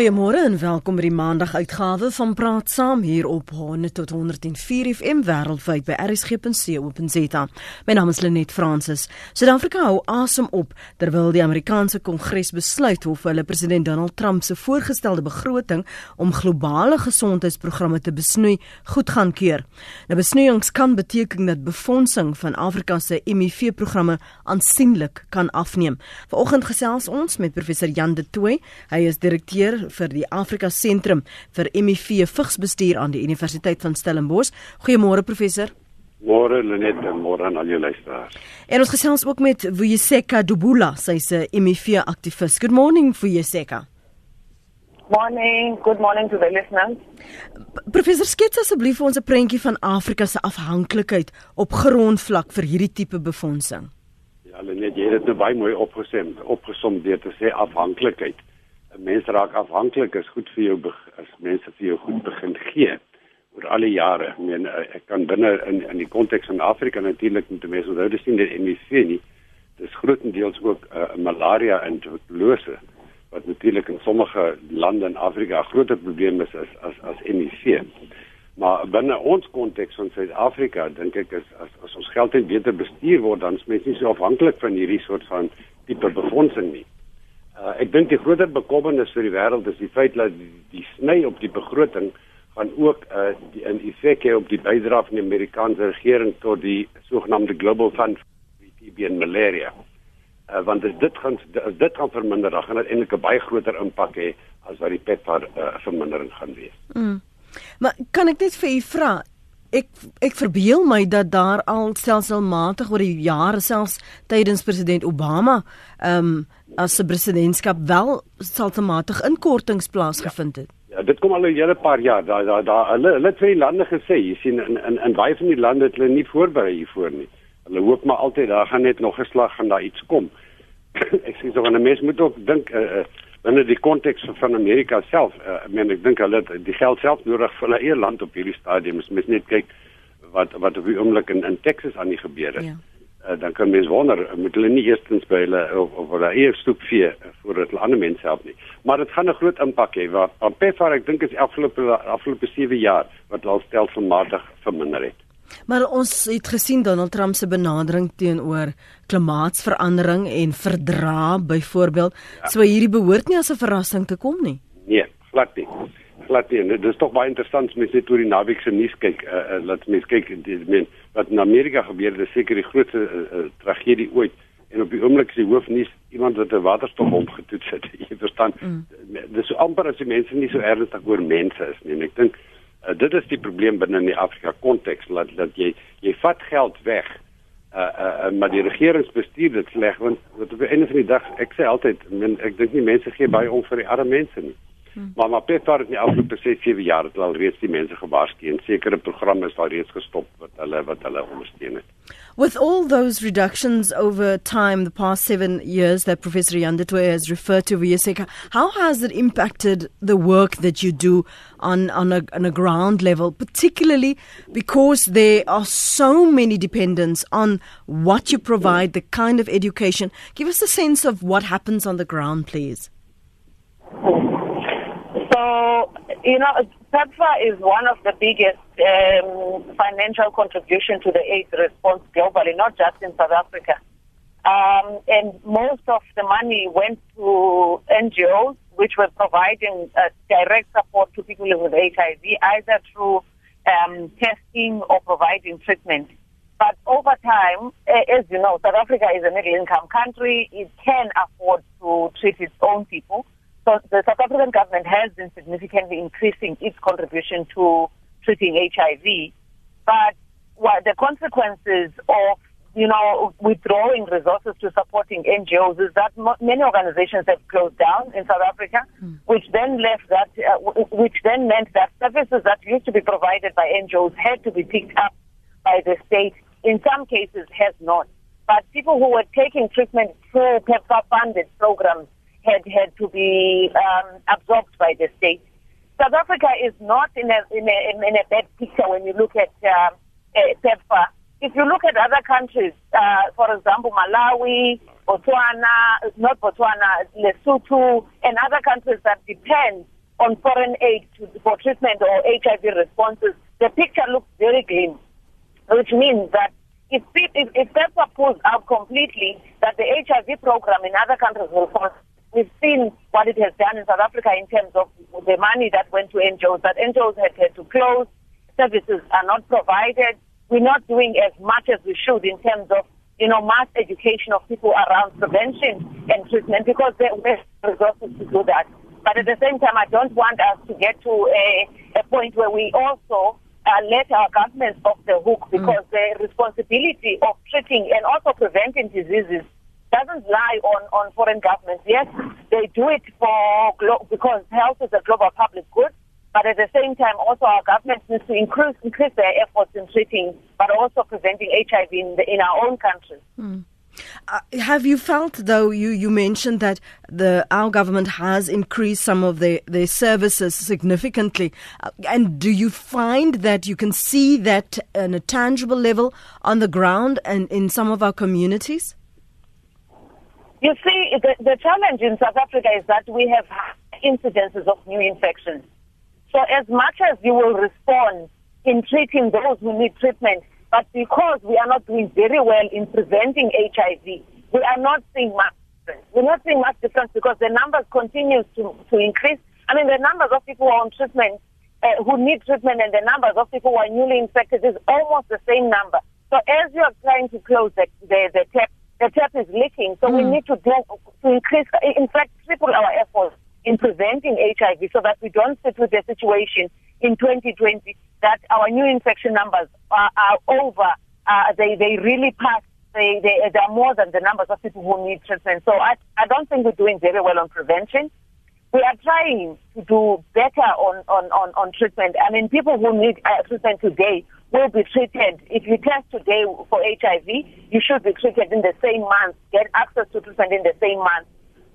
Goeiemôre en welkom by die Maandag uitgawe van Praat Saam hier op 100 tot 104 FM wêreldwyd by rsg.co.za. My naam is Lenet Fransis. Suid-Afrika hou asem op terwyl die Amerikaanse Kongres besluit of hulle president Donald Trump se voorgestelde begroting om globale gesondheidsprogramme te besnoei goed gaan keur. Nou besnoeiings kan beteken dat befondsing van Afrika se HIV-programme aansienlik kan afneem. Vanoggend gesels ons met professor Jan de Tooy. Hy is direkteur vir die Afrika Sentrum vir HIV Vigsbestuur aan die Universiteit van Stellenbosch. Goeiemôre professor. Môre Lenet en môre aan al jou luisteraars. En ons gesels ook met Vuyiseka Dubula, sy's 'n HIV aktivis. Good morning Vuyiseka. Morning, good morning to the listeners. Professor skets asseblief vir ons 'n prentjie van Afrika se afhanklikheid op grondvlak vir hierdie tipe befondsing. Ja, Lenet, jy het dit nou baie mooi opgesom, opgesom deur te sê afhanklikheid mense raak afhanklik is goed vir jou as mense vir jou goed begin gee oor al die jare. Ek meen eh, ek kan binne in in die konteks van Afrika natuurlik met mense onthou dis nie net HIV nie. Dis grootendeels ook uh, malaria en tuberkulose wat natuurlik in sommige lande in Afrika 'n groter probleem is as as as HIV. Maar binne ons konteks van Suid-Afrika dink ek is as as ons geld net beter bestuur word dan is mense nie so afhanklik van hierdie soort van tipe befondsing nie. Uh, ek dink die groter bekommernis vir die wêreld is die feit dat die, die sny op die begroting gaan ook uh, die, 'n effek hê op die bydrae van die Amerikaanse regering tot die sogenaamde Global Fund vir TB en malaria. Uh, want dit gaan as dit gaan verminder, dan gaan dit eintlik 'n baie groter impak hê as wat die PEPFAR uh, vermindering gaan wees. Mm. Maar kan ek net vir u vra, ek ek verbeel my dat daar al stelselmatig oor die jare selfs tydens president Obama ehm um, as se presidentskap wel stelselmatig inkortings plaasgevind het. Ja. ja, dit kom al 'n hele paar jaar. Daar daar daar hulle hulle die lande gesê, jy sien in in in baie van die lande het hulle nie voorberei hiervoor nie. Hulle hoop maar altyd daar gaan net nog 'n slag gaan daar iets kom. ek sê so 'n mens moet ook dink uh, uh, binne die konteks van Amerika self, uh, ek meen ek dink hulle die geld self nodig vir hulle eie land op hierdie stadium. Mens net kyk wat wat op die oomblik in in Texas aan die gebeur het. Ja. Uh, dan kan mens wonder moet hulle nie eerstens by hulle of, of hulle eie stoep vee voordat hulle ander mense help nie. Maar dit gaan 'n groot impak hê wat op PEFAR ek dink is afgelope afgelope 7 jaar wat al stelselmatig verminder het. Maar ons het gesien Donald Trump se benadering teenoor klimaatsverandering en verdra byvoorbeeld. Ja. So hierdie behoort nie as 'n verrassing te kom nie. Nee, glad nie. Glad nie. Dit is tog baie interessant mens net oor die naweek se nuus kyk. Uh, uh, laat mens kyk dis men wat in Amerika gebeur, dis seker die grootste uh, uh, tragedie ooit. En op die oomblik is die hoofnuus iemand wat 'n waterstofbom getoets het. Jy verstaan. Mm. Dis so amper as die mense nie so ernstig oor mense is nie. En ek dink Uh, dit is die probleem binne in die Afrika konteks dat dat jy jy vat geld weg. Uh, uh uh maar die regeringsbestuur dit sleg want wat op die einde van die dag ek sê altyd men, ek dink nie mense gee baie om vir die arme mense nie. Hmm. Maar maar Peter het nie afgelope 6 7 jaar het al reeds die mense gewaarsku en sekere programme is daar reeds gestop wat hulle wat hulle ondersteun het. With all those reductions over time, the past seven years that Professor Yandetwe has referred to, Viyaseka, how has it impacted the work that you do on, on, a, on a ground level, particularly because there are so many dependents on what you provide, the kind of education? Give us a sense of what happens on the ground, please. So, you know, PEPFAR is one of the biggest um, financial contribution to the AIDS response globally, not just in South Africa. Um, and most of the money went to NGOs, which were providing uh, direct support to people with HIV, either through um, testing or providing treatment. But over time, as you know, South Africa is a middle income country. It can afford to treat its own people. So the South African government has been significantly increasing its contribution to treating HIV, but what the consequences of you know withdrawing resources to supporting NGOs is that many organizations have closed down in South Africa, mm. which then left that uh, which then meant that services that used to be provided by NGOs had to be picked up by the state. In some cases, has not. But people who were taking treatment through PEPFAR funded programs had had to be um, absorbed by the state. South Africa is not in a in a in a bad picture when you look at uh, PEPFAR. If you look at other countries, uh, for example, Malawi Botswana, not Botswana, Lesotho, and other countries that depend on foreign aid to, for treatment or HIV responses, the picture looks very grim, which means that if, if, if pulls out completely, that the HIV program in other countries will fall. We've seen what it has done in South Africa in terms of the money that went to NGOs, that NGOs had, had to close, services are not provided. We're not doing as much as we should in terms of, you know, mass education of people around prevention and treatment because there are resources to do that. But at the same time, I don't want us to get to a, a point where we also uh, let our governments off the hook because mm. the responsibility of treating and also preventing diseases doesn't lie on, on foreign governments. Yes, they do it for glo- because health is a global public good, but at the same time, also our governments need to increase, increase their efforts in treating, but also preventing HIV in, the, in our own countries. Mm. Uh, have you felt, though, you, you mentioned that the our government has increased some of their, their services significantly. Uh, and do you find that you can see that on a tangible level on the ground and in some of our communities? You see, the, the challenge in South Africa is that we have incidences of new infections. So as much as you will respond in treating those who need treatment, but because we are not doing very well in preventing HIV, we are not seeing much difference. We're not seeing much difference because the numbers continue to, to increase. I mean, the numbers of people who are on treatment, uh, who need treatment, and the numbers of people who are newly infected is almost the same number. So as you are trying to close the, the, the tap, the tap is leaking. So mm. we need to do to increase, in fact, triple our efforts in preventing HIV so that we don't sit with the situation in 2020 that our new infection numbers are, are over. Uh, they, they really pass. They, they, they are more than the numbers of people who need treatment. So I, I don't think we're doing very well on prevention. We are trying to do better on, on, on, on treatment. I mean, people who need uh, treatment today will be treated. If you test today for HIV, you should be treated in the same month, get access to treatment in the same month.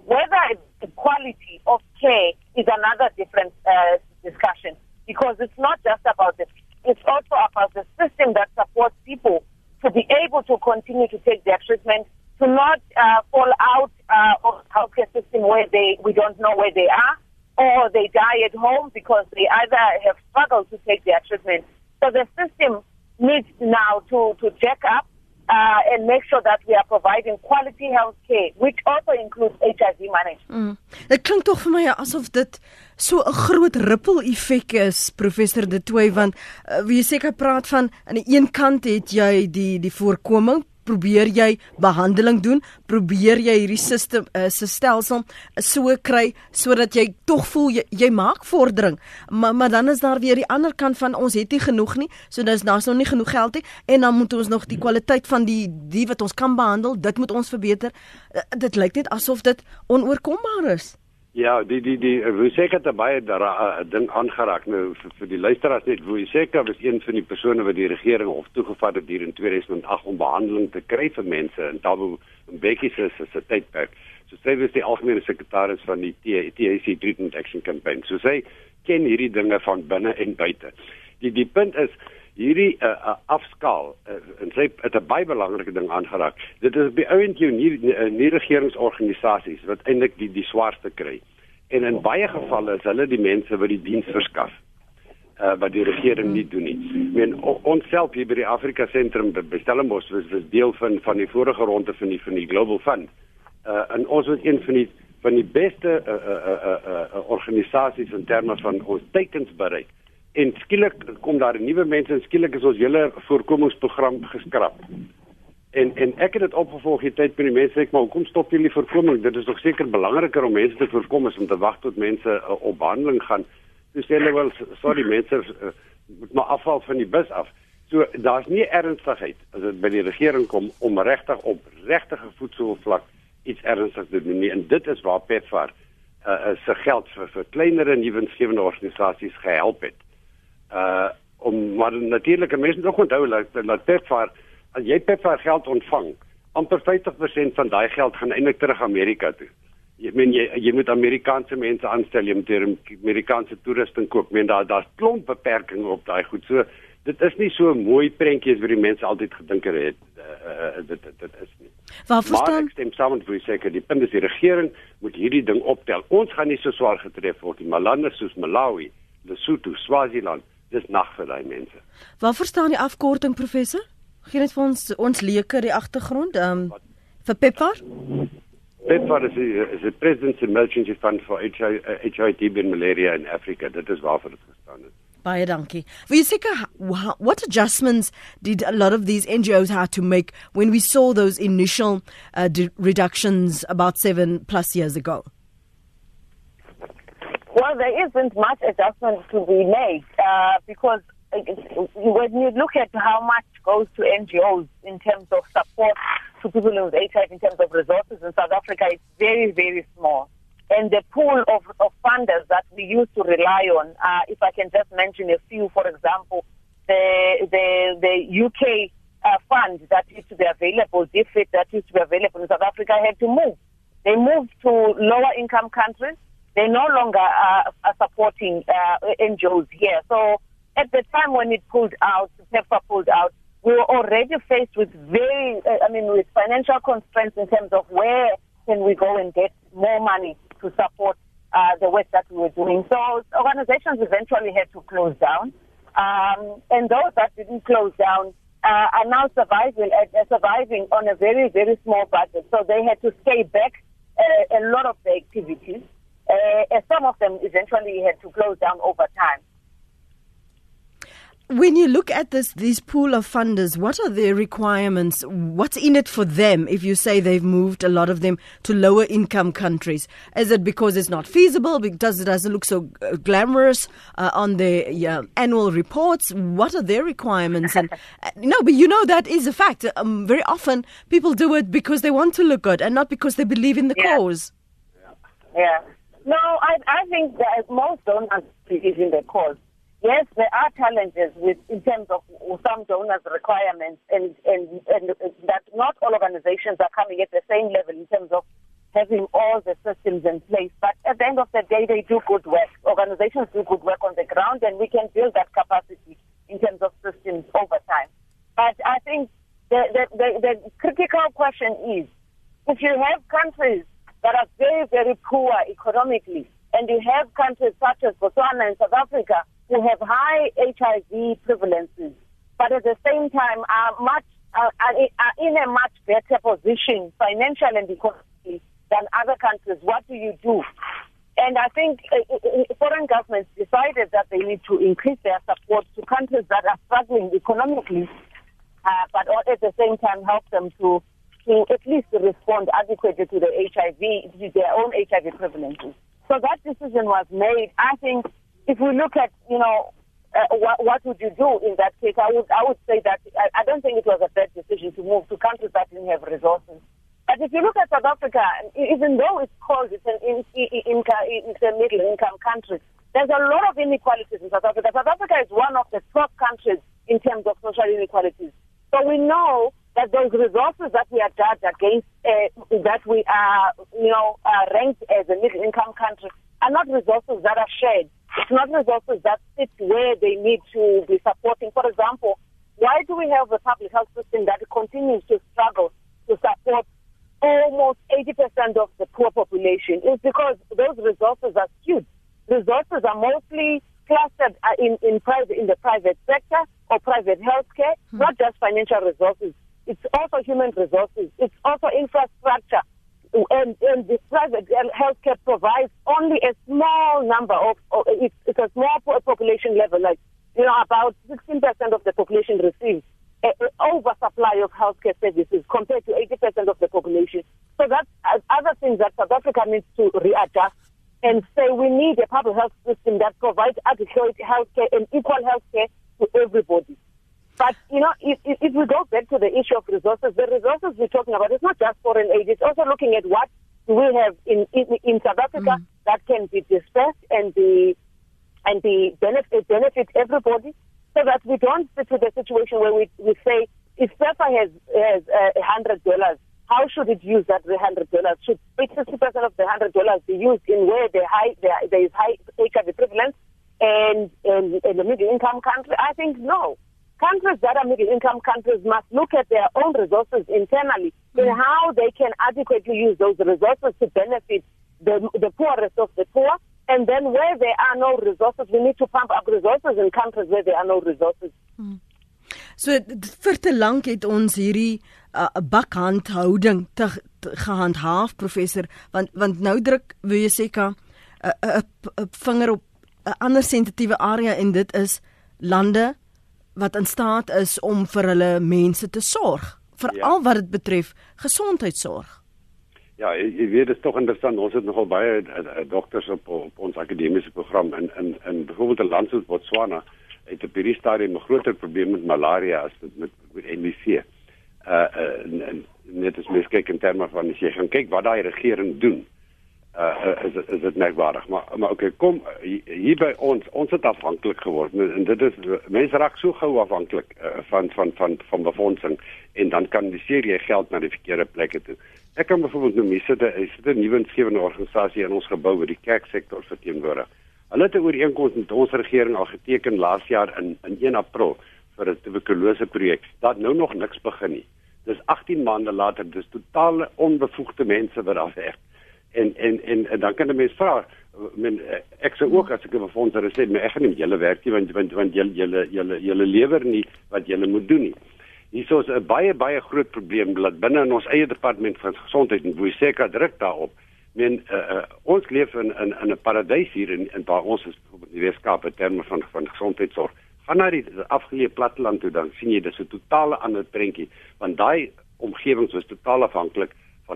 Whether the quality of care is another different uh, discussion because it's not just about the, it's also about the system that supports people to be able to continue to take their treatment, to not uh, fall out uh, of healthcare system where they we don't know where they are, or they die at home because they either have struggled to take their treatment. So the system needs now to to check up uh, and make sure that we are providing quality health care, which also includes HIV management. Mm. Dit klink tog vir my asof dit so 'n groot ripple effek is, professor De Tooy, want uh, wie seker praat van aan die een kant het jy die die voorkoming probeer jy behandeling doen, probeer jy hierdie sisteem uh, se stelsel so kry sodat jy tog voel jy, jy maak vordering. Maar maar dan is daar weer die ander kant van ons het nie genoeg nie, so dis daar's nog nie genoeg geld nie en dan moet ons nog die kwaliteit van die die wat ons kan behandel, dit moet ons verbeter. Uh, dit lyk net asof dit onoorkombaar is. Ja, die die die hoe seker het baie daar 'n ding aangeraak nou vir, vir die luisteraars net hoe seker was een van die persone wat die regering hof toegevat het hier in 2008 om behandeling te kry vir mense in Tabo en Bekkie se se tydperk. So wie is die algemene sekretaris van die TAC Treatment Action Campaign. So sê ken hierdie dinge van binne en buite. Die die punt is hierdie uh, uh, afskaal uh, en sy het 'n baie belangrike ding aangeraak. Dit is by ouend jou nie nie regeringsorganisasies wat eintlik die die swaarste kry. En in baie gevalle is hulle die mense wat die diens verskaf. Uh, wat die regering nie doen nie. Ek meen ons self hier by die Afrika Sentrum by Stellenbosch was, was deel van van die vorige ronde van die van die Global Fund. Uh, en ons was een van die van die beste uh, uh, uh, uh, uh, organisasies in terme van ons teikens bereik en skielik kom daar nuwe mense en skielik is ons hele voorkomingsprogram geskraap. En en ek het dit opgevolg die tyd met die mense ek maar hoekom stop julle voorkoming? Dit is nog seker belangriker om mense te voorkom as om te wag tot mense uh, op behandeling gaan. Sê hulle wel sorry mense uh, moet maar afval van die bus af. So daar's nie ernstigheid as dit by die regering kom om regtig op regtige voedselvlak iets ernstigs te doen nie. En dit is waar PEPFAR uh, se geld vir vir kleiner en nuwensgewende organisasies gehelp het uh om maar natuurlike mense nog onthou dat dat PEPFAR as jy PEPFAR geld ontvang, amper 50% van daai geld gaan eintlik terug Amerika toe. Jy meen jy jy moet Amerikaanse mense aanstel, jy moet Amerikaanse toerusting koop. Meen daar daar's klomp beperkings op daai goed. So dit is nie so mooi prentjie as wat die mense altyd gedink het uh, dit dit dit is nie. Waar verstaan? Maar ek stem saam met sê dat die punt is die regering moet hierdie ding optel. Ons gaan nie so swaar getref word nie. Malande soos Malawi, Lesotho, Swaziland, dis nag vir daai mense. Waar verstaan die afkorting professor? Geen net vir ons ons leuke die agtergrond. Ehm um, vir PEPFAR? PEPFAR is is the President's Emergency Fund for HIV, HIV and Malaria in Africa. Dit is waarvoor dit gestaan het. Baie dankie. Wie seker what adjustments did a lot of these NGOs have to make when we saw those initial uh, reductions about 7 plus years ago? Well, there isn't much adjustment to be made uh, because when you look at how much goes to NGOs in terms of support to people with HIV, in terms of resources in South Africa, it's very, very small and the pool of, of funders that we used to rely on. Uh, if I can just mention a few, for example, the the the UK uh, fund that used to be available, DFID that used to be available in South Africa, had to move. They moved to lower income countries. They no longer are, are supporting uh, NGOs here. So at the time when it pulled out, PEPFAR pulled out, we were already faced with very, uh, I mean, with financial constraints in terms of where can we go and get more money to support uh, the work that we were doing. So organizations eventually had to close down. Um, and those that didn't close down uh, are now surviving, uh, surviving on a very, very small budget. So they had to scale back uh, a lot of the activities. Uh, some of them eventually had to close down over time. When you look at this, these pool of funders, what are their requirements? What's in it for them if you say they've moved a lot of them to lower income countries? Is it because it's not feasible? Because it doesn't look so uh, glamorous uh, on their yeah, annual reports? What are their requirements? And uh, no, but you know that is a fact. Um, very often people do it because they want to look good and not because they believe in the yeah. cause. Yeah. No, I, I think that most don't believe in the cause yes, there are challenges with in terms of some donors' requirements, and, and, and that not all organizations are coming at the same level in terms of having all the systems in place. But at the end of the day, they do good work. Organizations do good work on the ground, and we can build that capacity in terms of systems over time. But I think the, the, the, the critical question is if you have countries that are very, very poor economically, and you have countries such as Botswana and South Africa who have high HIV prevalences, but at the same time are much are, in a much better position financially and economically than other countries. What do you do? And I think uh, uh, uh, foreign governments decided that they need to increase their support to countries that are struggling economically, uh, but at the same time help them to to at least respond adequately to the HIV, to their own HIV prevalences. So that decision was made. I think if we look at, you know, uh, what, what would you do in that case? I would, I would say that I, I don't think it was a bad decision to move to countries that didn't have resources. But if you look at South Africa, even though it's called it's an in, in, in, it's a middle income country, there's a lot of inequalities in South Africa. South Africa is one of the top countries in terms of social inequalities. So we know that those resources that we are judged against, uh, that we are, you know, uh, ranked as a middle income country, are not resources that are shared. It's not resources that sit where they need to be supporting. For example, why do we have a public health system that continues to struggle to support almost 80% of the poor population? It's because those resources are skewed. Resources are mostly clustered uh, in, in, private, in the private sector or private healthcare, hmm. not just financial resources. It's also human resources. It's also infrastructure and, and the private healthcare provides only a small number of, it's, it's a small population level, like, you know, about 16% of the population receives oversupply of healthcare services compared to 80% of the population. So that's other things that South Africa needs to readjust and say we need a public health system that provides adequate healthcare and equal healthcare to everybody. But, you know, if, if we go back to the issue of resources, the resources we're talking about, it's not just foreign aid, it's also looking at what we have in, in, in South Africa mm. that can be dispersed and be, and be benefit, benefit everybody so that we don't sit to the situation where we, we say, if PEPFAR has, has uh, $100, how should it use that $100? Should 60% of the $100 be used in where there, high, there, there is high HIV prevalence and, and, and the middle income country? I think no. Countries that are middle income countries must look at their own resources internally mm. and how they can adequately use those resources to benefit the, the poorest of the poor. And then where there are no resources, we need to pump up resources in countries where there are no resources. Mm. So vir te lank het ons hierdie uh, bakhandhouding te, te gehandhaaf professor want want nou druk wil jy sê ka 'n vinger op 'n ander sensitiewe area en dit is lande wat in staat is om vir hulle mense te sorg veral ja. wat dit betref gesondheidsorg. Ja, jy weet dit is tog interessant. Ons het nogal baie uh, dokters op, op ons akademiese program in in in byvoorbeeld 'n land soos Botswana het op hierdie stadium 'n groter probleem met malaria as met met, met NVC. Uh uh en, en net as mens kyk in terme van as jy gaan kyk wat daai regering doen. Uh is is dit merkwaardig, maar maar okay, kom hier by ons, ons het afhanklik geword en dit is mense raak so gou afhanklik uh, van van van van befondsing en dan kan seker jy geld na die verkeerde plekke toe. Ek kan byvoorbeeld noem, sit 'n sit 'n nuwe insgewende organisasie in ons gebou wat die kerksektor verteenwoordig. Hulle het 'n ooreenkoms met ons regering al geteken laas jaar in in 1 April vir 'n tuberkulose projek. Daar nou nog niks begin nie. Dis 18 maande later, dis totale onbevoegde mense wat daar werk. En en en, en dan kan 'n mens vra, men ek sou ook as ek 'n fonds het sê, maar ek gaan nie julle werk nie want want want julle julle julle julle lewer nie wat julle moet doen nie. Hier is 'n baie baie groot probleem dat binne in ons eie departement van gesondheid en hoe seker druk daarop men uh, uh, ons leef in in 'n paradys hier in in waar ons is byvoorbeeld die Weskaap in terme van van gesondheidsorg. Gaan na die afgeleë platteland toe dan sien jy dis 'n totale ander prentjie want daai omgewings was totaal afhanklik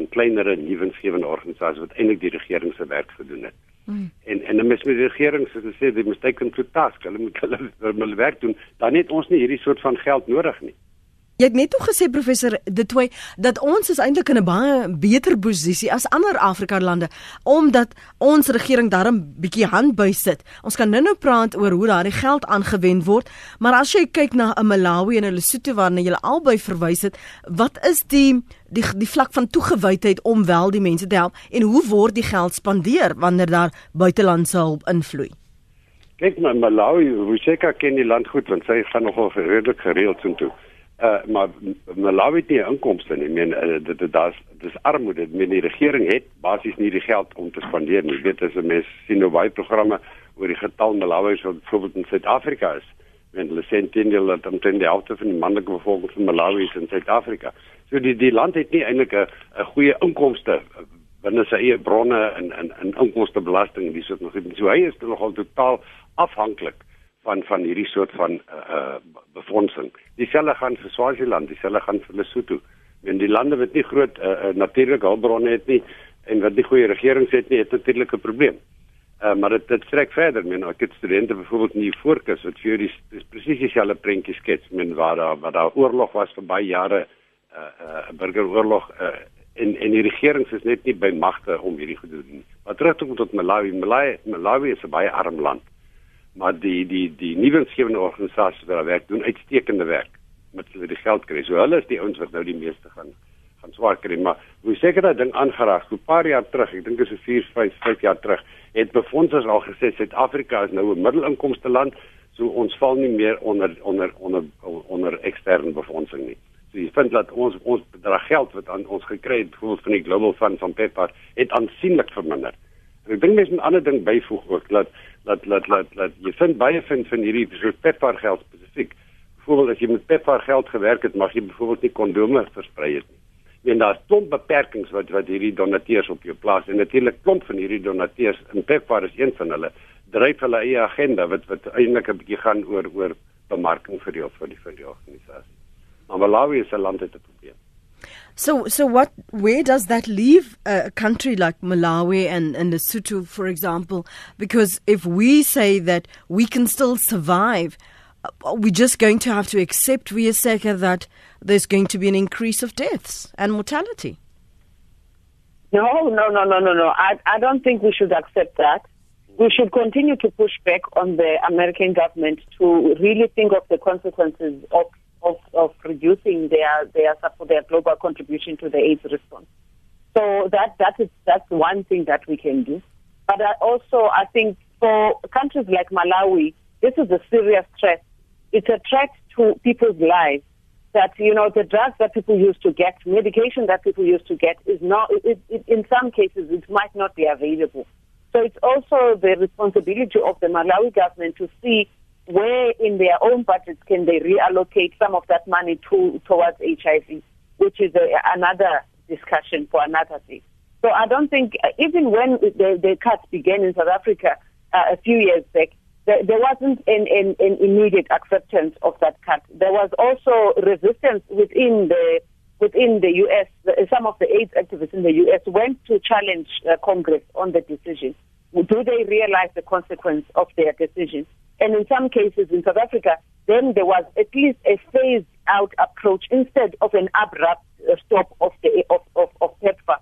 van kleinere nuwensgewende organisasies wat eintlik die regering se werk gedoen het. Mm. En en dan mis met die regering se sê die mistaken to task, hulle moet hulle hulle werk doen. Dan het ons nie hierdie soort van geld nodig nie. Jy het net toe gesê professor Detwy dat ons is eintlik in 'n baie beter posisie as ander Afrika lande omdat ons regering daarom bietjie handby sit. Ons kan nou-nou praat oor hoe daardie geld aangewend word, maar as jy kyk na 'n Malawi en 'n Lesotho waarna jy albei verwys het, wat is die die die vlak van toegewydheid om wel die mense te help en hoe word die geld spandeer wanneer daar buitelandse hulp invloei? Kyk maar Malawi, seker ken die land goed want sy gaan nogal redelik gereeld so toe. Uh, maar Malawi het nie inkomste nie. Ek meen uh, dit dit daar's dis armoede. Ek meen die regering het basies nie die geld om te spandeer nie. Jy weet as 'n mens sien hoe baie programme oor die getal Malawi so byvoorbeeld in Suid-Afrika is. Wenn hulle sentinel dat omtrent die helfte van die manlike bevolking van Malawi is in Suid-Afrika. So die die land het nie eintlik 'n 'n goeie inkomste binne sy eie bronne en en en inkomstebelasting en dis so nog. So hy is nogal totaal afhanklik van van hierdie soort van uh befondsing. Dieselfde gaan vir Swaziland, dieselfde gaan vir Lesotho. En die lande wat nie groot uh, natuurlike hulpbronne het nie en wat nie goeie regerings het nie, het natuurlik 'n probleem. Uh maar dit dit strek verder. Men ek het studente byvoorbeeld in die voorkus wat vir die presies dieselfde prentjie skets, men waar daar waar daar oorlog was vir baie jare uh uh burgeroorlog uh en en die regerings is net nie by magte om hierdie gedoen nie. Maar terug tot Malawi, Malawi, Malawi is 'n baie arm land maar die die die nuwensgewende organisasies wat daar werk doen uitstekende werk met hulle die geld kry. So hulle is die ouens wat nou die meeste gaan gaan swaar kry, maar hoe seker dat ding aangeraak. So 'n paar jaar terug, ek dink dit is so 4, 5, 5 jaar terug, het befondsers al gesê Suid-Afrika is nou 'n middelinkomste land, so ons val nie meer onder onder onder onder eksterne befondsing nie. So jy vind dat ons ons bedrag geld wat aan ons gekry het, byvoorbeeld van die Global Fund van PEPFAR, het aansienlik verminder. En ek dink mens moet 'n ander ding byvoeg ook dat dat dat dat dat jy vind baie vind van hierdie so PEPFAR geld spesifiek. Byvoorbeeld as jy met PEPFAR geld gewerk het, mag jy byvoorbeeld nie kondome versprei het nie. En daar's klomp beperkings wat wat hierdie donateurs op jou plaas en natuurlik klomp van hierdie donateurs in PEPFAR is een van hulle dryf hulle eie agenda wat wat eintlik 'n bietjie gaan oor oor bemarking vir die vir die vir die organisasie. Maar Malawi is 'n land met 'n probleem. So, so what? Where does that leave a country like Malawi and and Lesotho, for example? Because if we say that we can still survive, uh, we're just going to have to accept, via SECA, that there's going to be an increase of deaths and mortality. No, no, no, no, no, no. I, I don't think we should accept that. We should continue to push back on the American government to really think of the consequences of of, of reducing their their support, their global contribution to the AIDS response. So that that is that's one thing that we can do. But I also I think for countries like Malawi, this is a serious threat it's a threat to people's lives. That you know the drugs that people used to get, medication that people used to get, is not. It, it, in some cases, it might not be available. So it's also the responsibility of the Malawi government to see where in their own budgets can they reallocate some of that money to towards HIV, which is a, another discussion for another day. So I don't think, uh, even when the, the cuts began in South Africa uh, a few years back, there, there wasn't an, an, an, immediate acceptance of that cut. There was also resistance within the within the U.S. Some of the AIDS activists in the U.S. went to challenge uh, Congress on the decision. Do they realize the consequence of their decision? And in some cases in South Africa, then there was at least a phased out approach instead of an abrupt uh, stop of the of, of, of PEPFAR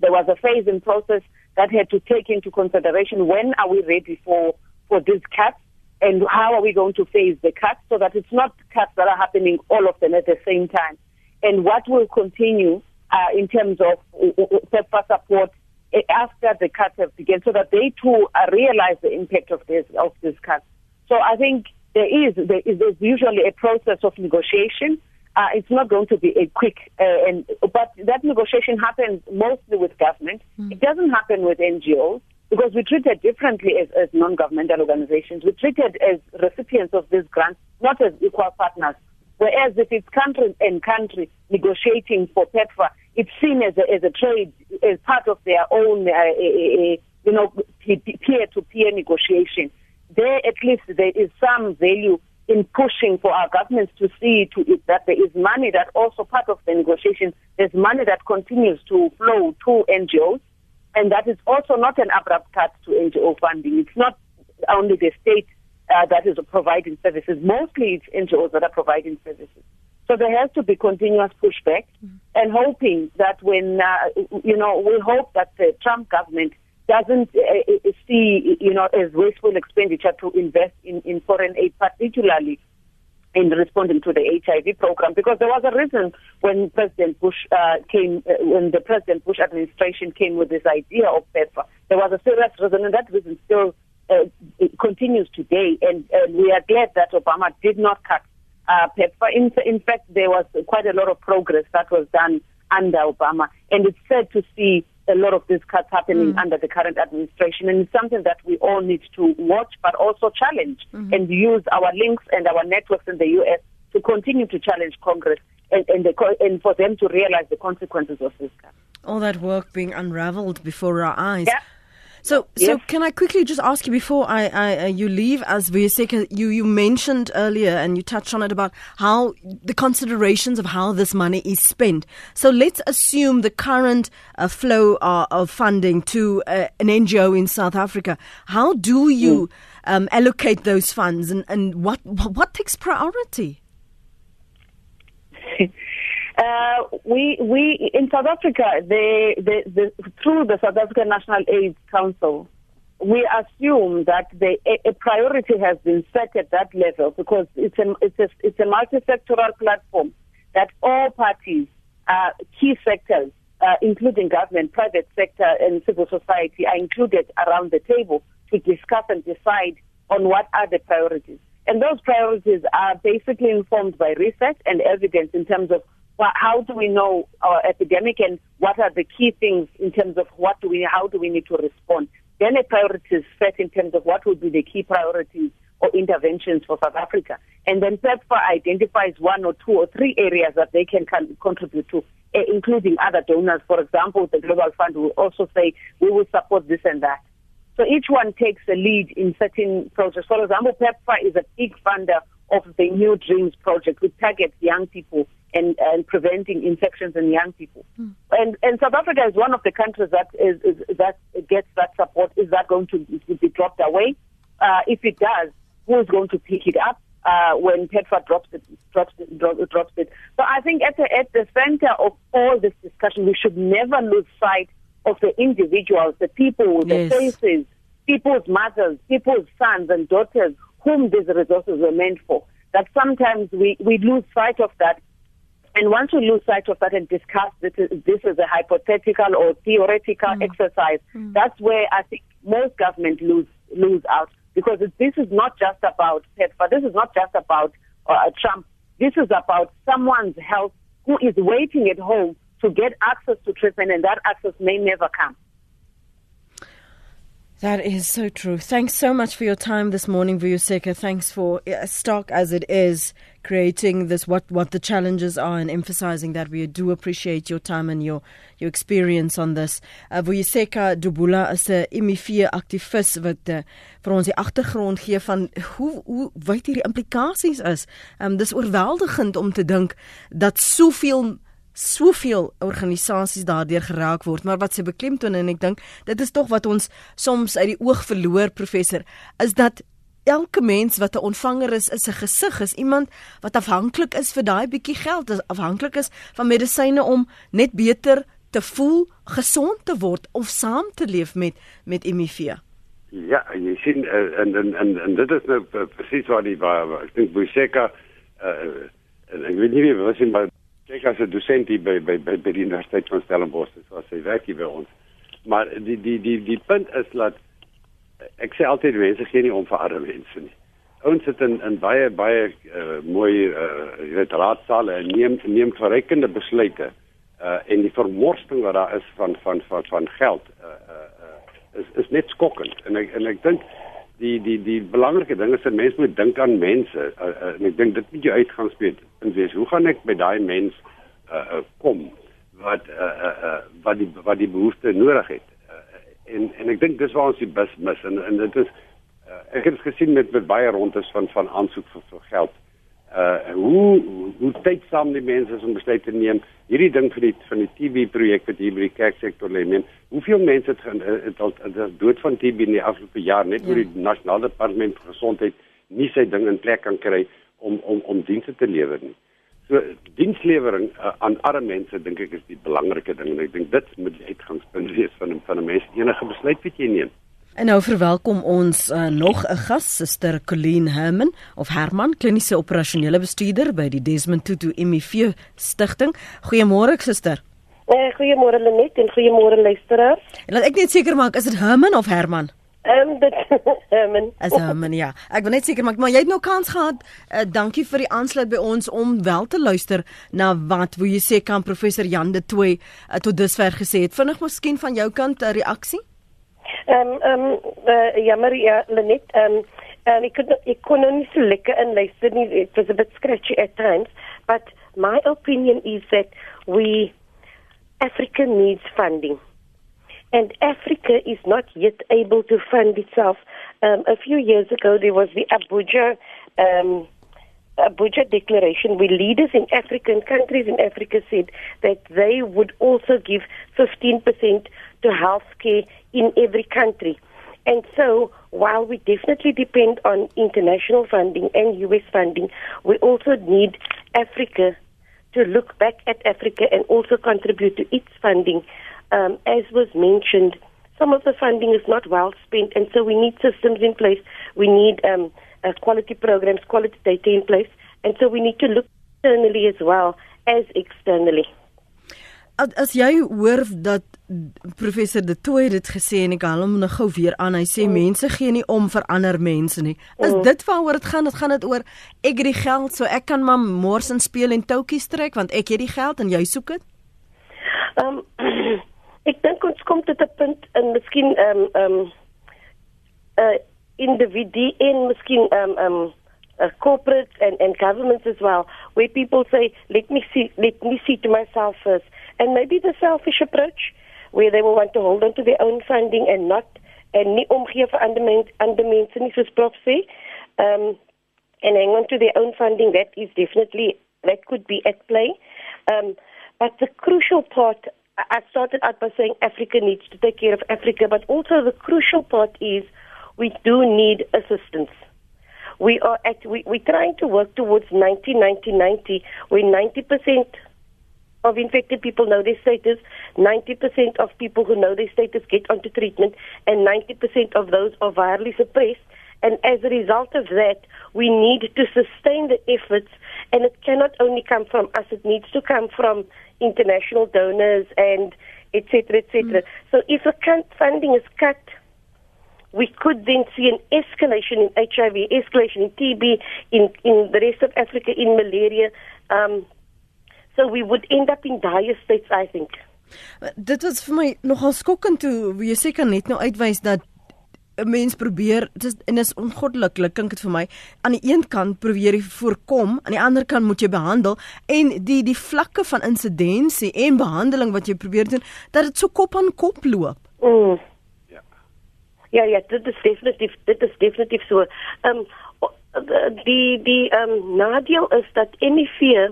there was a phasing process that had to take into consideration when are we ready for, for these cuts and how are we going to phase the cuts so that it's not cuts that are happening all of them at the same time. And what will continue uh, in terms of uh, uh, support uh, after the cuts have begun so that they too realize the impact of this of this cuts. So I think there is there is usually a process of negotiation uh, it's not going to be a quick, uh, and but that negotiation happens mostly with government. Mm. It doesn't happen with NGOs because we treat it differently as, as non-governmental organizations. We treat it as recipients of these grants, not as equal partners. Whereas if it's country and country negotiating for PEPFAR, it's seen as a, as a trade, as part of their own, uh, a, a, you know, peer-to-peer negotiation. There, at least, there is some value in pushing for our governments to see to it that there is money that also part of the negotiation, there's money that continues to flow to NGOs, and that is also not an abrupt cut to NGO funding. It's not only the state uh, that is providing services, mostly it's NGOs that are providing services. So there has to be continuous pushback mm-hmm. and hoping that when, uh, you know, we hope that the Trump government doesn't uh, see, you know, as wasteful expenditure to invest in, in foreign aid, particularly in responding to the HIV program, because there was a reason when President Bush uh, came, uh, when the President Bush administration came with this idea of PEPFAR, there was a serious reason, and that reason still continues today. And, and we are glad that Obama did not cut uh, PEPFAR. In, in fact, there was quite a lot of progress that was done under Obama, and it's sad to see a lot of these cuts happening mm. under the current administration. And it's something that we all need to watch, but also challenge mm-hmm. and use our links and our networks in the U.S. to continue to challenge Congress and, and, the, and for them to realize the consequences of this cut. All that work being unraveled before our eyes. Yeah. So, yes. so can I quickly just ask you before I, I uh, you leave, as Vuyiseka, you you mentioned earlier and you touched on it about how the considerations of how this money is spent. So let's assume the current uh, flow uh, of funding to uh, an NGO in South Africa. How do you mm. um, allocate those funds, and, and what what takes priority? Uh, we we in South Africa, the, the, the, through the South African National AIDS Council, we assume that the, a, a, priority has been set at that level because it's a it's a it's a multi-sectoral platform that all parties, uh, key sectors, uh, including government, private sector, and civil society, are included around the table to discuss and decide on what are the priorities. And those priorities are basically informed by research and evidence in terms of well, how do we know our epidemic and what are the key things in terms of what do we, how do we need to respond? Then a priority is set in terms of what would be the key priorities or interventions for South Africa. And then PEPFAR identifies one or two or three areas that they can contribute to, eh, including other donors. For example, the Global Fund will also say, we will support this and that. So each one takes a lead in certain projects. For example, PEPFAR is a big funder of the New Dreams project, which targets young people and, and preventing infections in young people. Mm. And, and South Africa is one of the countries that is, is that gets that support. Is that going to, be dropped away? Uh, if it does, who is going to pick it up? Uh, when PEPFAR drops it, drops it, drops it. So I think at the, at the center of all this discussion, we should never lose sight of the individuals, the people, the yes. faces, people's mothers, people's sons and daughters whom these resources were meant for. That sometimes we, we lose sight of that and once we lose sight of that and discuss this, this is a hypothetical or theoretical mm. exercise, mm. that's where I think most government lose lose out because this is not just about PEPFAR. This is not just about uh, Trump. This is about someone's health who is waiting at home to get access to treatment, and that access may never come. That is so true. Thanks so much for your time this morning, Vuyuseka. Thanks for stock as it is creating this what what the challenges are and emphasizing that we do appreciate your time and your your experience on this. Uh, Vuyuseka Dubula is 'n HIV aktivis wat uh, vir ons die agtergrond gee van hoe hoe wyd hierdie implikasies is. Um dis oorweldigend om te dink dat soveel soveel organisasies daardeur geraak word, maar wat sy beklemtoon en ek dink dit is tog wat ons soms uit die oog verloor professor, is dat elke mens wat 'n ontvanger is, is 'n gesig, is iemand wat afhanklik is vir daai bietjie geld, is afhanklik is van medisyne om net beter te voel, gesond te word of saam te leef met met HIV. Ja, jy sien uh, en en en en dit is nou presies wat die waar ek dink Boeseka uh, en ek weet nie wie was in maar Kyk as 'n dosent hier by by by, by die Universiteit van Stellenbosch, so as hy werk hier by ons. Maar die die die die punt is dat ek sê altyd mense gee nie om vir arme mense nie. Ons sit in in baie baie uh, mooi uh, jy weet raadsale en neem neem verrekende besluite uh, en die vermorsting wat daar is van van van van geld uh, uh, uh, is is net skokkend en ek en ek dink die die die belangrike ding is dat mense moet dink aan mense uh, uh, en ek dink dit moet jou uitgangspunt wees. Hoe gaan ek by daai mens uh, uh, kom wat uh, uh, uh, wat die wat die behoefte nodig het? Uh, en en ek dink dis waar ons die bus mis en en dit is uh, ek het gesien met met baie rondes van van aansoek vir, vir geld uh hoe hoe tydsaam die mense is om besluit te neem hierdie ding vir die van die TB projek wat hier by die kerksektor lê men hoeveel mense het gaan uh, het al dood van TB in die afgelope jaar net oor ja. die nasionale departement vir gesondheid nie sy ding in plek kan kry om om om dienste te lewer nie so dienslewering uh, aan arme mense dink ek is die belangrike ding en ek dink dit moet die uitgangspunt wees van van 'n mens enige besluit wat jy neem En nou verwelkom ons uh, nog 'n gas, Suster Colleen Herman of Herman, kliniese operasionele bestuurder by die Desmond Tutu HIV Stichting. Goeiemôre, Suster. Eh, goeiemôre Lenet en goeiemôre luisteraars. En laat ek net seker maak, is dit Herman of Herman? Ehm um, dit Herman. As Herman, ja. Ek wil net seker maak, maar jy het nou kans gehad. Uh, dankie vir die aansluit by ons om wel te luister na wat wil jy sê kan professor Jan de Tooi uh, tot dusver gesê het. Vinnig miskien van jou kant 'n reaksie? Ehm um, ehm um, uh, ja Maria Lenet ehm um, um, ek kon ek kon nou nie so lekker in luister nie. It was a bit scratchy at times, but my opinion is that we Africa needs funding. And Africa is not yet able to fund itself. Um, a few years ago, there was the Abuja um, Abuja Declaration, where leaders in African countries in Africa said that they would also give 15% to healthcare in every country. And so, while we definitely depend on international funding and US funding, we also need Africa to look back at Africa and also contribute to its funding. Um, as was mentioned, some of the funding is not well spent, and so we need systems in place. We need um, uh, quality programs, quality data in place, and so we need to look internally as well as externally. As jy hoor dat professor De Tooy dit gesê en ek haal hom nou gou weer aan. Hy sê mm. mense gee nie om vir ander mense nie. Is mm. dit waaroor dit gaan? Dit gaan dit oor ek het die geld, so ek kan maar mors en speel en toutjies trek want ek het die geld en jy soek dit? Ehm um, ek dink ons kom tot 'n punt en miskien ehm um, ehm um, uh individu en miskien um, um, uh, corporate and and governments as well where people say let me see let me see to myself first and maybe the selfish approach where they will want to hold on to their own funding and not en nie omgee vir ander mense ander mense nie soos prof sê. Um and hang on to their own funding that is definitely that could be at play. Um but the crucial part I started out by saying Africa needs to take care of Africa but also the crucial part is we do need assistance. We are at we we're trying to work towards 90 90 90 where 90% of infected people know their status. 90% of people who know their status get onto treatment, and 90% of those are virally suppressed. And as a result of that, we need to sustain the efforts, and it cannot only come from us, it needs to come from international donors and etc. etc. Mm. So if the funding is cut, we could then see an escalation in HIV, escalation in TB, in, in the rest of Africa, in malaria. Um, so we would end up in dire states, I think. Dit was vir my nogal skokkend toe jy seker net nou uitwys dat 'n mens probeer dit is en is ongoddelik klink dit vir my aan die een kant probeer jy voorkom aan die ander kant moet jy behandel en die die vlakke van insidensie en behandeling wat jy probeer doen dat dit so kop aan kop loop. Mm. Ja. Ja, dit is definitief dit is definitief so. Ehm um, die die ehm um, nadeel is dat HIV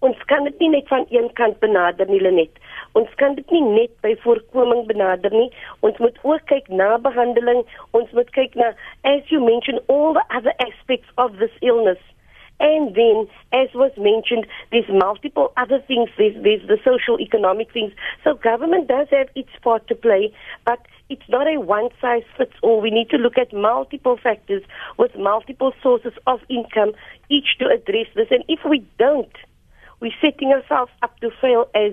ons kan dit nie net van een kant benader nie net. Ons kan dit nie net by voorkoming benader nie. Ons moet ook kyk na behandeling. Ons moet kyk na as you mentioned all the other aspects of this illness. And then, as was mentioned, there's multiple other things. There's, there's the social economic things. So government does have its part to play, but it's not a one size fits all. We need to look at multiple factors with multiple sources of income, each to address this. And if we don't, we're setting ourselves up to fail as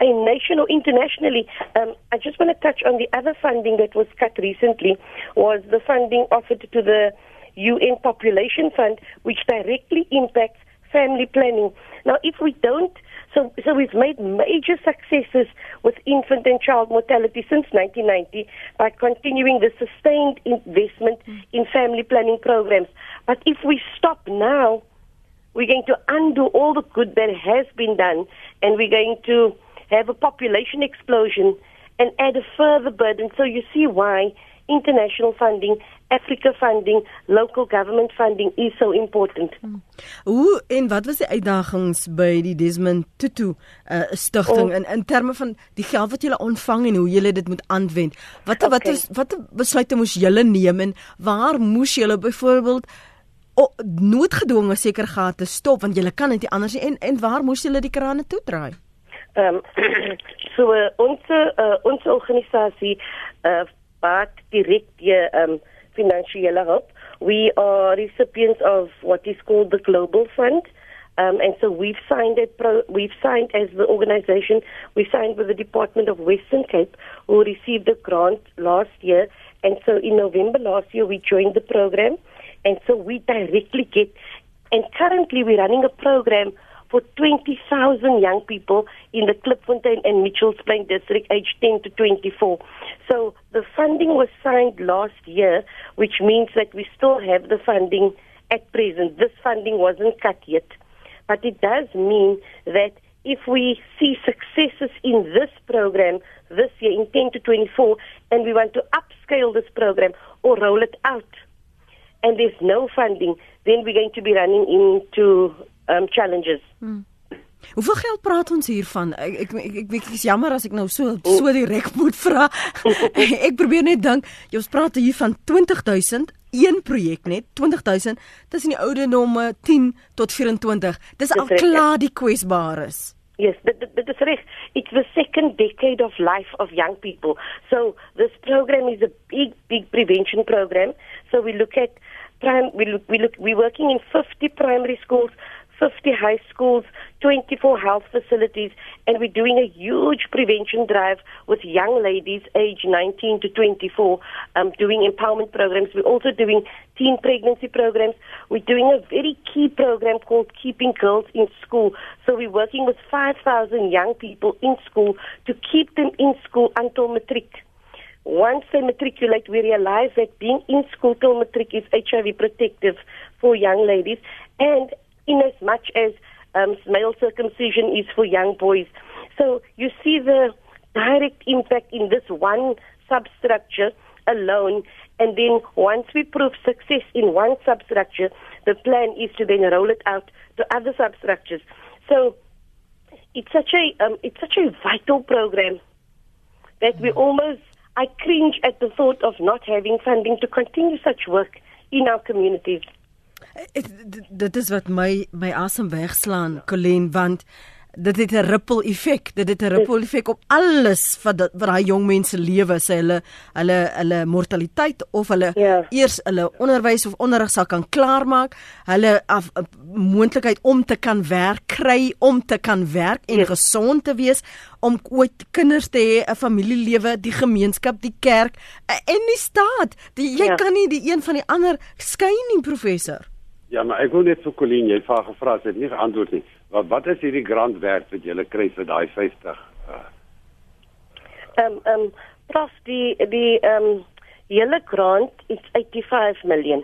a nation or internationally. Um, I just want to touch on the other funding that was cut recently was the funding offered to the UN Population Fund, which directly impacts family planning. Now, if we don't, so, so we've made major successes with infant and child mortality since 1990 by continuing the sustained investment hmm. in family planning programs. But if we stop now, we're going to undo all the good that has been done, and we're going to have a population explosion and add a further burden. So you see why international funding, Africa funding, local government funding is so important. Hmm. Hoe en wat was die uitdagings by die Desmond Tutu uh, stigting oh. in in terme van die geld wat julle ontvang en hoe julle dit moet aanwend? Wat okay. wat is wat besluite moes julle neem en waar moes julle byvoorbeeld O, noodgedwonge seker gate stop want jy kan dit nie anders nie en en waar moes julle die krane toedraai? Ehm um, so uh, ons uh, ons organisasie uh wat direk die ehm um, finansiële. We are recipients of what is called the Global Fund. Um, and so we've signed it. Pro, we've signed as the organization. We signed with the Department of Western Cape, who received a grant last year. And so in November last year, we joined the program, and so we directly get. And currently, we're running a program for 20,000 young people in the Klipfontein and Mitchells Plain district aged 10 to 24. So the funding was signed last year, which means that we still have the funding at present. This funding wasn't cut yet. But it does mean that if we see successes in this program this year in 10 to 24 and we want to upscale this program or roll it out and there's no funding, then we're going to be running into um, challenges. Hmm. Hoeveel geld praat ons hier van? Ek ek ek, ek weet dis jammer as ek nou so so direk moet vra. ek probeer net dink, jy ons praat hier van 20000 een projek net 20000 tussen die ouderdomme 10 tot 24. Dis al klaar die kwesbares. Yes, but, but, but reg. It's the second decade of life of young people. So this program is a big, big prevention program. So we look at prime. We look. We look. We're working in 50 primary schools, 50 high schools, 24 health facilities, and we're doing a huge prevention drive with young ladies aged 19 to 24, um, doing empowerment programs. We're also doing teen pregnancy programs. We're doing a very key program called Keeping Girls in School. So we're working with 5,000 young people in school to keep them in school until matric. Once they matriculate, we realize that being in school till matric is HIV protective for young ladies. And in as much as um, male circumcision is for young boys. So you see the direct impact in this one substructure alone. And then once we prove success in one substructure, the plan is to then roll it out to other substructures. So it's such a um, it's such a vital program that we almost I cringe at the thought of not having funding to continue such work in our communities. Dit is wat my my asem wegslaan Colleen want dit het 'n ripple effek. Dit het 'n ripple effek op alles wat dat, wat daai jong mense lewe, sê hulle hulle hulle mortaliteit of hulle Ja. eers hulle onderwys of onderrig sal kan klaarmaak, hulle af uh, moontlikheid om te kan werk kry, om te kan werk en Ja. gesond te wees, om ooit kinders te hê, 'n familielewe, die gemeenskap, die kerk uh, en die staat. Die, jy Ja. kan nie die een van die ander skei nie, professor. Ja, maar ek wil net vir Colleen, jy het vir haar gevra, sy het nie geantwoord nie. Wat wat is hierdie grant werd wat jy kry vir daai 50? Uh, Um um plus die die um hele grant is 85 million.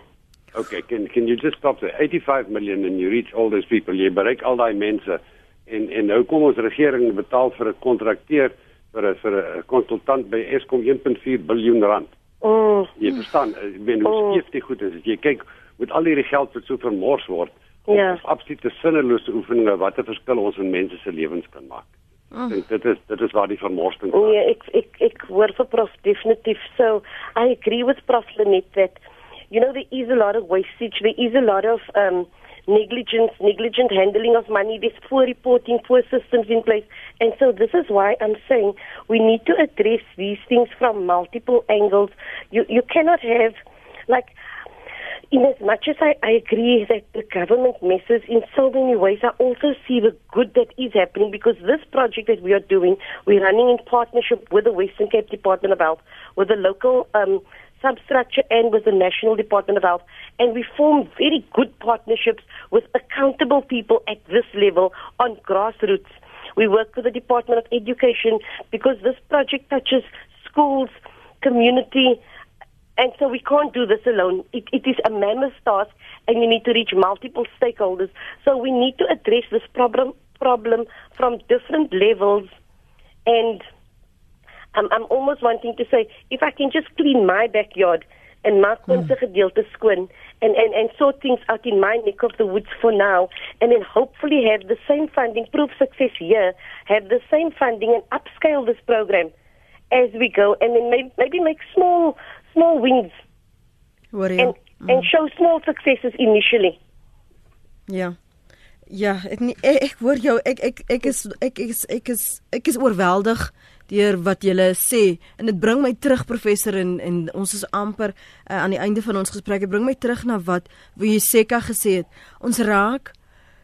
okay, can can you just stop there? 85 million and you reach all those people. Jy bereik al daai mense en en nou kom ons regering betaal vir 'n kontrakteur vir 'n vir 'n konsultant by Eskom 1.4 biljoen rand. Mm, Jy verstaan, eh, ek bedoel Oh. skief dit goed is. Jy kyk met al hierdie geld wat so vermors word, Ja. of absolute sinnelose oefeninge wat 'n verskil ons in mense se lewens kan maak. Ek dink dit is dit is waar die vermorsing nee, is. ek ek ek hoor vir prof definitief. So I agree with Prof Lenet that you know there is a lot of wastage, there is a lot of um negligence, negligent handling of money, there's poor reporting, poor systems in place. And so this is why I'm saying we need to address these things from multiple angles. You you cannot have like in as much as I, I agree that the government messes in so many ways, I also see the good that is happening because this project that we are doing, we're running in partnership with the Western Cape Department of Health, with the local um, substructure and with the National Department of Health. And we form very good partnerships with accountable people at this level on grassroots. We work with the Department of Education because this project touches schools, community, and so we can't do this alone. It, it is a mammoth task, and you need to reach multiple stakeholders. So we need to address this problem problem from different levels. And I'm, I'm almost wanting to say, if I can just clean my backyard and my mm. gedeelte skoon and, and, and sort things out in my neck of the woods for now, and then hopefully have the same funding, prove success here, have the same funding and upscale this program as we go, and then maybe, maybe make small small wins Hoor jy? and and show small successes initially. Ja. Ja, ek nie, ek, ek hoor jou. Ek ek ek is ek is ek is ek is oorweldig deur wat jy sê en dit bring my terug professor en en ons is amper uh, aan die einde van ons gesprek. Dit bring my terug na wat wie Seka gesê het. Ons raak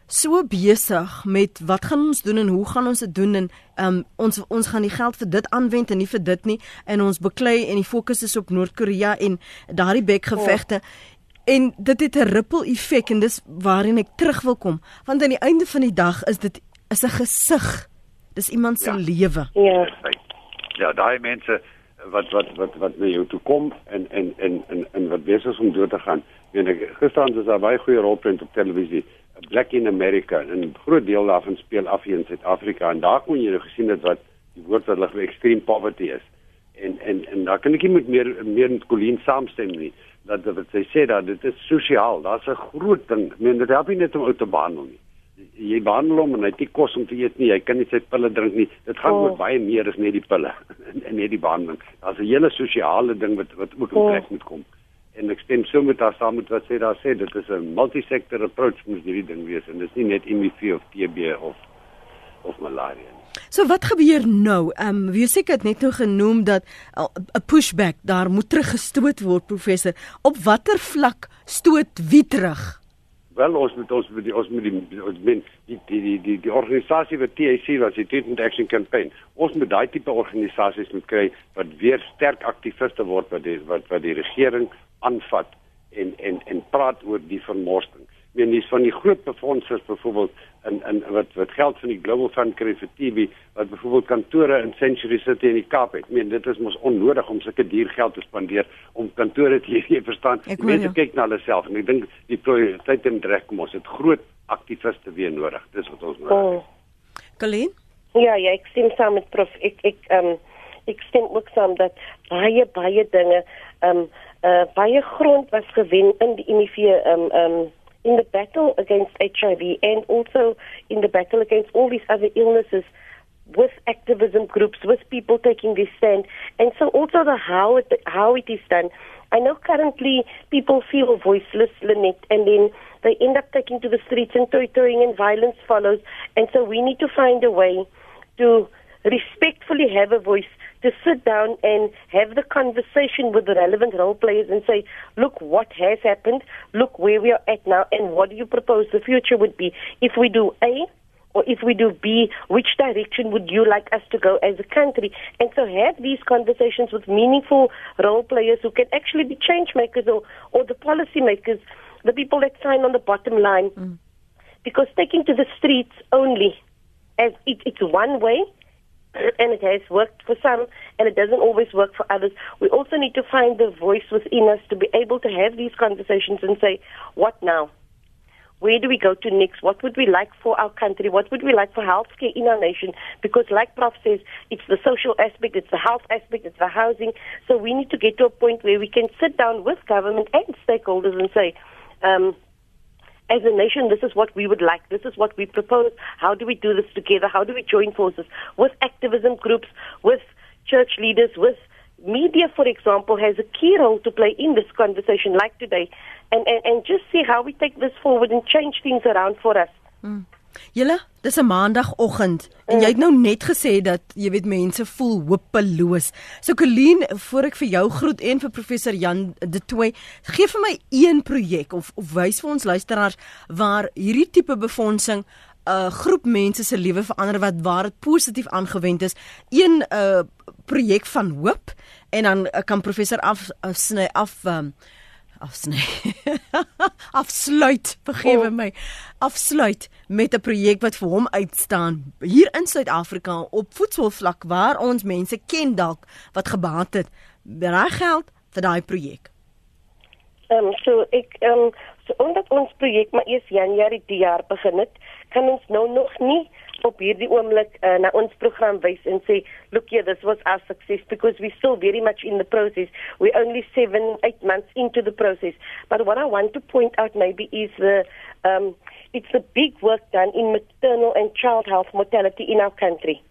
so besig met wat gaan ons doen en hoe gaan ons dit doen en um, ons ons gaan die geld vir dit aanwend en nie vir dit nie en ons beklei en die fokus is op Noord-Korea en daardie bekgevegte oh. en dit het 'n ripple effek en dis waarheen ek terug wil kom want aan die einde van die dag is dit is 'n gesig dis iemand se Ja. lewe Ja. Ja, daai mense wat wat wat wat na jou toe kom en en en en, en wat besig is om dood te gaan. Weet ek gisterand was daar baie goeie rolprent op televisie. Black in America en 'n groot deel daarvan speel af hier in Suid-Afrika en daar kon jy nou gesien het wat die woord wat hulle extreme poverty is. En en en daar kan ek nie met meer meer met Colleen saamstem nie dat wat sy sê dat dit is sosiaal. Daar's 'n groot ding. Ek meen dit help nie net om ou te behandel nie. Jy behandel hom en hy het nie kos om te eet nie. Hy kan nie sy pille drink nie. Dit gaan Oh. oor baie meer as net die pille en, en net die behandeling. Daar's 'n hele sosiale ding wat wat ook in Oh. plek moet kom. En ek stem so met haar saam met wat sy daar sê. Dit is 'n multi-sector approach moet hierdie ding wees en dit is nie net HIV of TB of of malaria nie. So wat gebeur nou? Ehm um, wie seker het net nou genoem dat uh, 'n pushback daar moet teruggestoot word professor. Op watter vlak stoot wie terug? Wel ons moet ons moet die ons moet die ons men die die die die, die organisasie wat TAC was die Student Action Campaign. Ons moet daai tipe organisasies moet kry wat weer sterk aktiviste word wat die wat wat die regering aanvat en en en praat oor die vermorsting. Ek meen dis van die groot befondsers byvoorbeeld in in wat wat geld van die Global Fund kry vir TB wat byvoorbeeld kantore in Century City in die Kaap het. Ek meen dit is mos onnodig om sulke duur geld te spandeer om kantore te hê, jy verstaan. Ek Mense kyk na hulle self en ek dink die prioriteit in reg kom ons het groot aktiviste weer nodig. Dis wat ons nodig het. Oh. Colleen? Ja, ja, ek stem saam met prof. Ek ek ehm um, ek stem ook saam dat baie baie dinge ehm um, uh, baie grond was gewen in die HIV ehm um, ehm um, in the battle against HIV and also in the battle against all these other illnesses with activism groups, with people taking this stand, and so also the how it how it is done. I know currently people feel voiceless, Lynette, and then they end up taking to the streets and toy-toying and violence follows. And so we need to find a way to respectfully have a voice to sit down and have the conversation with the relevant role players and say, look what has happened, look where we are at now, and what do you propose the future would be. If we do A, or if we do B, which direction would you like us to go as a country? And so have these conversations with meaningful role players who can actually be change makers or, or the policy makers, the people that sign on the bottom line. Mm. Because taking to the streets only as it, it's one way and it has worked for some and it doesn't always work for others. We also need to find the voice within us to be able to have these conversations and say, what now? Where do we go to next? What would we like for our country? What would we like for healthcare in our nation? Because like Prof says, it's the social aspect, it's the health aspect, it's the housing. So we need to get to a point where we can sit down with government and stakeholders and say, um, as a nation, this is what we would like. This is what we propose. How do we do this together? How do we join forces with activism groups, with church leaders, with media, for example, has a key role to play in this conversation like today. And, and, and just see how we take this forward and change things around for us. Mm. Julle, dis 'n maandagooggend en jy het nou net gesê dat jy weet mense voel hopeloos. So Colleen, voor ek vir jou groet en vir professor Jan De Tooy, gee vir my een projek of of wys vir ons luisteraars waar hierdie tipe befondsing 'n uh, groep mense se lewe verander wat waar dit positief aangewend is. Een 'n uh, projek van hoop en dan uh, kan professor af uh, sny af um, afsny. afsluit, vergewe oh. my. Afsluit met 'n projek wat vir hom uitstaan hier in Suid-Afrika op voedselvlak waar ons mense ken dalk wat gebaat het. Reg geld vir daai projek. Ehm um, so ek ehm um, so omdat ons projek maar eers Januarie die jaar begin het, kan ons nou nog nie op hierdie oomblik uh, na ons program wys en sê look here this was our success because we still very much in the process. We only 7 8 months into the process. But what i want to point out maybe is the um it's the big work done in maternal and child health mortality in our country.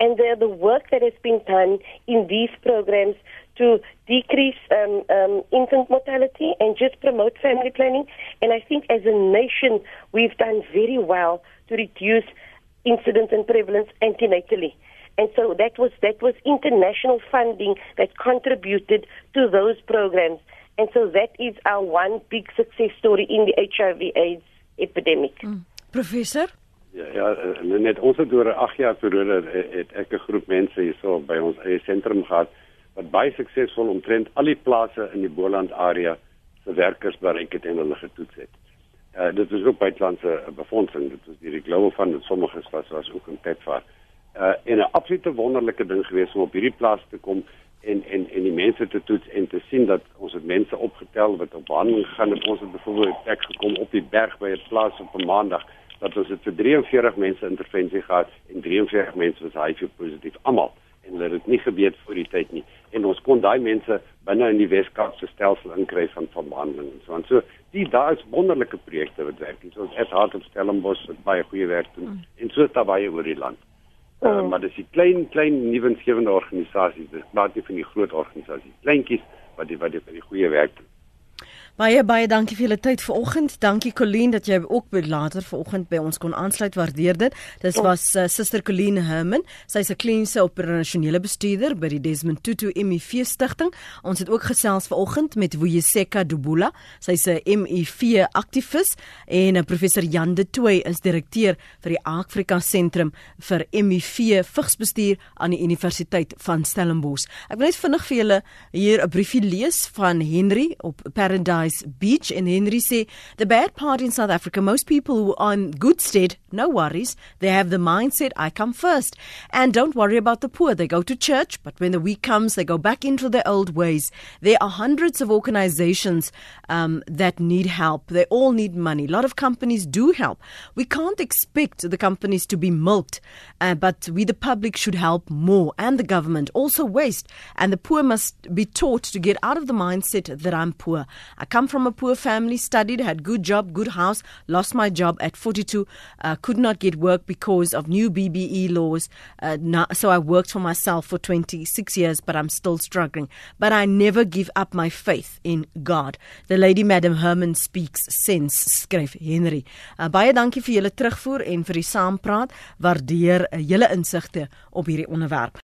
And the the work that has been done in these programs to decrease um, um, infant mortality and just promote family planning. And I think as a nation, we've done very well to reduce incidence and prevalence antenatally. And so that was that was international funding that contributed to those programs. And so that is our one big success story in the HIV/AIDS epidemic. Mm. Professor Ja, ja, net ons het oor 'n 8 jaar periode het ek 'n groep mense hierso by ons eie sentrum gehad wat baie suksesvol omtrent al die plase in die Boland area se werkers bereik het en hulle getoets het. Uh, dit is ook buitelandse uh, befondsing. Dit was die Global Fund en sommiges was was ook in Petfar. Uh en 'n absolute wonderlike ding gewees om op hierdie plaas te kom en en en die mense te toets en te sien dat ons het mense opgetel wat op behandeling gegaan het. Ons het byvoorbeeld ek gekom op die berg by 'n plaas op 'n maandag dat ons het vir 43 mense intervensie gehad en 43 mense was HIV positief almal en hulle het nie gebeur voor die tyd nie en ons kon daai mense binne in die Weskaapse stelsel inkry van van behandeling en so en so die daar is wonderlike projekte wat werk. En soos Ed Hart op Stellenbosch wat baie goeie werk doen. Mm. en so daar baie oor die land. Mm. uh, maar dis die klein klein nuwensgewende organisasies dis nie van die groot organisasies kleintjies wat die wat die, die goeie werk doen Baie baie dankie vir julle tyd vanoggend. Dankie Colleen dat jy ook by later vanoggend by ons kon aansluit. Waardeer dit. Dis oh. was uh, Suster Colleen Herman. Sy's 'n kliniese operasionele bestuurder by die Desmond Tutu HIV Stichting. Ons het ook gesels vanoggend met Wuyeseka Dubula. Sy's 'n HIV aktivis en uh, professor Jan de Tooy is direkteur vir die Afrika Sentrum vir HIV vigsbestuur aan die Universiteit van Stellenbosch. Ek wil net vinnig vir julle hier 'n briefie lees van Henry op Paradise nice beach. In Henry the bad part in South Africa most people who are in good stead no worries. They have the mindset I come first and don't worry about the poor. They go to church but when the week comes they go back into their old ways. There are hundreds of organizations um, that need help. They all need money. A lot of companies do help. We can't expect the companies to be milked uh, but we the public should help more. And the government. Also waste. And the poor must be taught to get out of the mindset that I'm poor. I come from a poor family, studied, had good job, good house, lost my job at 42, uh, could not get work because of new BBE laws. Uh, not, so I worked for myself for 26 years, but I'm still struggling. But I never give up my faith in God. The lady Madam Herman speaks sense, skryf Henry. Uh, baie dankie vir julle terugvoer en vir die saampraat. Waardeer uh, julle insigte op hierdie onderwerp.